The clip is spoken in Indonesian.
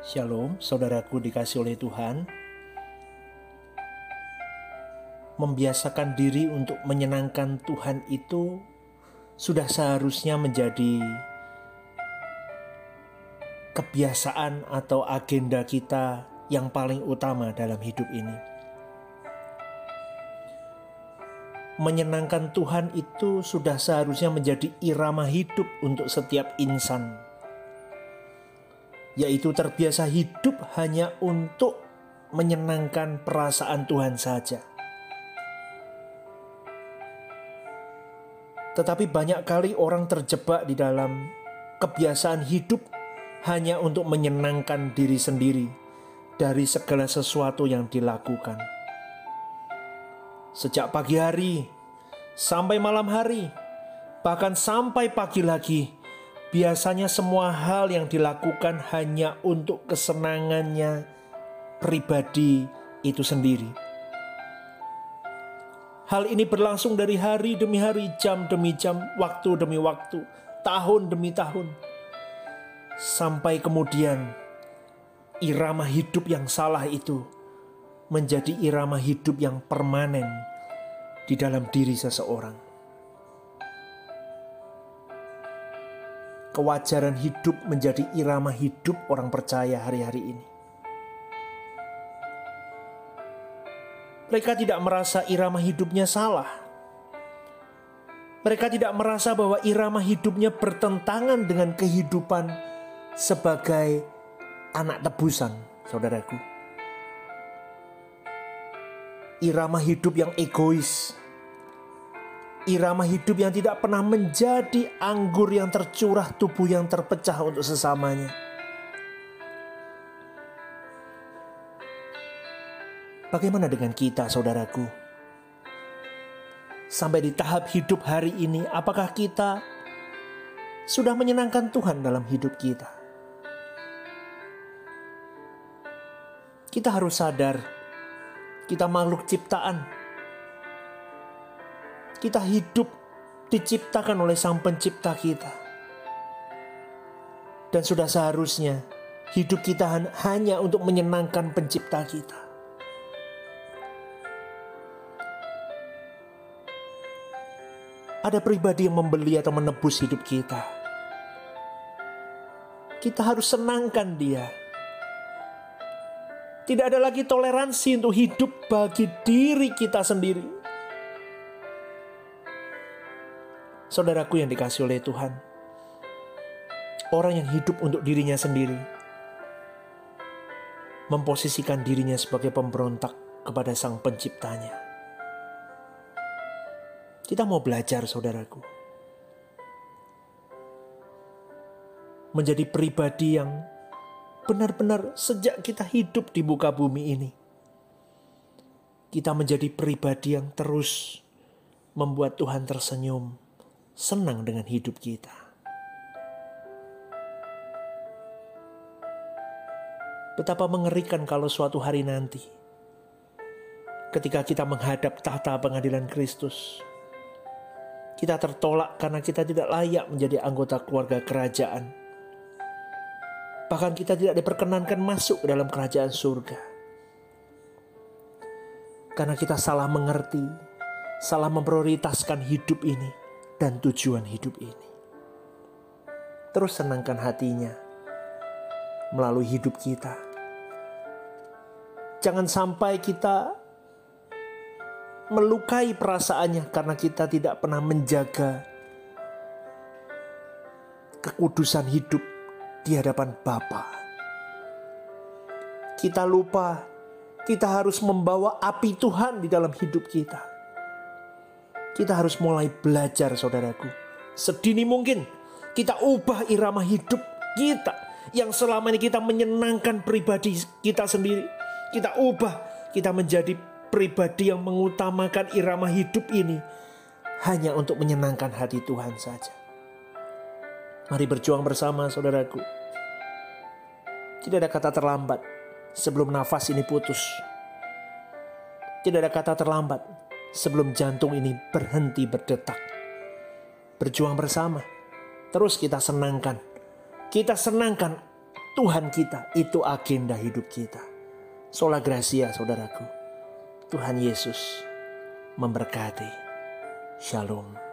Shalom, saudaraku dikasih oleh Tuhan. Membiasakan diri untuk menyenangkan Tuhan itu sudah seharusnya menjadi kebiasaan atau agenda kita yang paling utama dalam hidup ini. Menyenangkan Tuhan itu sudah seharusnya menjadi irama hidup untuk setiap insan yaitu terbiasa hidup hanya untuk menyenangkan perasaan Tuhan saja. Tetapi banyak kali orang terjebak di dalam kebiasaan hidup hanya untuk menyenangkan diri sendiri dari segala sesuatu yang dilakukan. Sejak pagi hari sampai malam hari, bahkan sampai pagi lagi, Biasanya semua hal yang dilakukan hanya untuk kesenangannya pribadi itu sendiri. Hal ini berlangsung dari hari demi hari, jam demi jam, waktu demi waktu, tahun demi tahun. Sampai kemudian irama hidup yang salah itu menjadi irama hidup yang permanen di dalam diri seseorang. Kewajaran hidup menjadi irama hidup orang percaya hari-hari ini. Mereka tidak merasa irama hidupnya salah. Mereka tidak merasa bahwa irama hidupnya bertentangan dengan kehidupan sebagai anak tebusan, saudaraku. Irama hidup yang egois, irama hidup yang tidak pernah menjadi anggur yang tercurah, tubuh yang terpecah untuk sesamanya. Bagaimana dengan kita, saudaraku? Sampai di tahap hidup hari ini, apakah kita sudah menyenangkan Tuhan dalam hidup kita? Kita harus sadar, kita makhluk ciptaan kita hidup diciptakan oleh Sang Pencipta kita. Dan sudah seharusnya hidup kita hanya untuk menyenangkan Pencipta kita. Ada pribadi yang membeli atau menebus hidup kita. Kita harus senangkan dia. Tidak ada lagi toleransi untuk hidup bagi diri kita sendiri saudaraku yang dikasih oleh Tuhan, orang yang hidup untuk dirinya sendiri, memposisikan dirinya sebagai pemberontak kepada Sang Penciptanya. Kita mau belajar, saudaraku, menjadi pribadi yang benar-benar sejak kita hidup di muka bumi ini, kita menjadi pribadi yang terus membuat Tuhan tersenyum senang dengan hidup kita. Betapa mengerikan kalau suatu hari nanti, ketika kita menghadap tahta pengadilan Kristus, kita tertolak karena kita tidak layak menjadi anggota keluarga kerajaan. Bahkan kita tidak diperkenankan masuk ke dalam kerajaan surga. Karena kita salah mengerti, salah memprioritaskan hidup ini dan tujuan hidup ini. Terus senangkan hatinya melalui hidup kita. Jangan sampai kita melukai perasaannya karena kita tidak pernah menjaga kekudusan hidup di hadapan Bapa. Kita lupa kita harus membawa api Tuhan di dalam hidup kita. Kita harus mulai belajar saudaraku. Sedini mungkin kita ubah irama hidup kita yang selama ini kita menyenangkan pribadi kita sendiri. Kita ubah, kita menjadi pribadi yang mengutamakan irama hidup ini hanya untuk menyenangkan hati Tuhan saja. Mari berjuang bersama saudaraku. Tidak ada kata terlambat sebelum nafas ini putus. Tidak ada kata terlambat sebelum jantung ini berhenti berdetak. Berjuang bersama, terus kita senangkan. Kita senangkan Tuhan kita, itu agenda hidup kita. Sola Gracia saudaraku. Tuhan Yesus memberkati. Shalom.